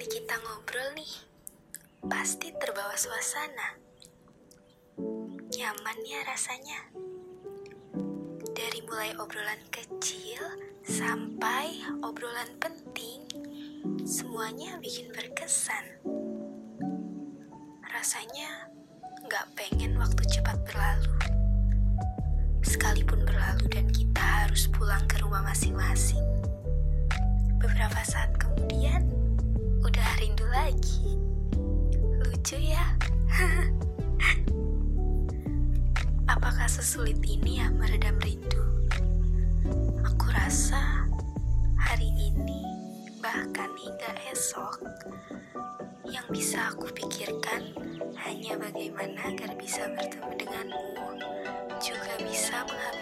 kali kita ngobrol nih, pasti terbawa suasana. Nyaman ya rasanya. Dari mulai obrolan kecil sampai obrolan penting, semuanya bikin berkesan. Rasanya nggak pengen waktu cepat berlalu. Sekalipun berlalu dan kita lagi. Lucu ya? Apakah sesulit ini ya meredam rindu? Aku rasa hari ini, bahkan hingga esok, yang bisa aku pikirkan hanya bagaimana agar bisa bertemu denganmu, juga bisa menghabiskan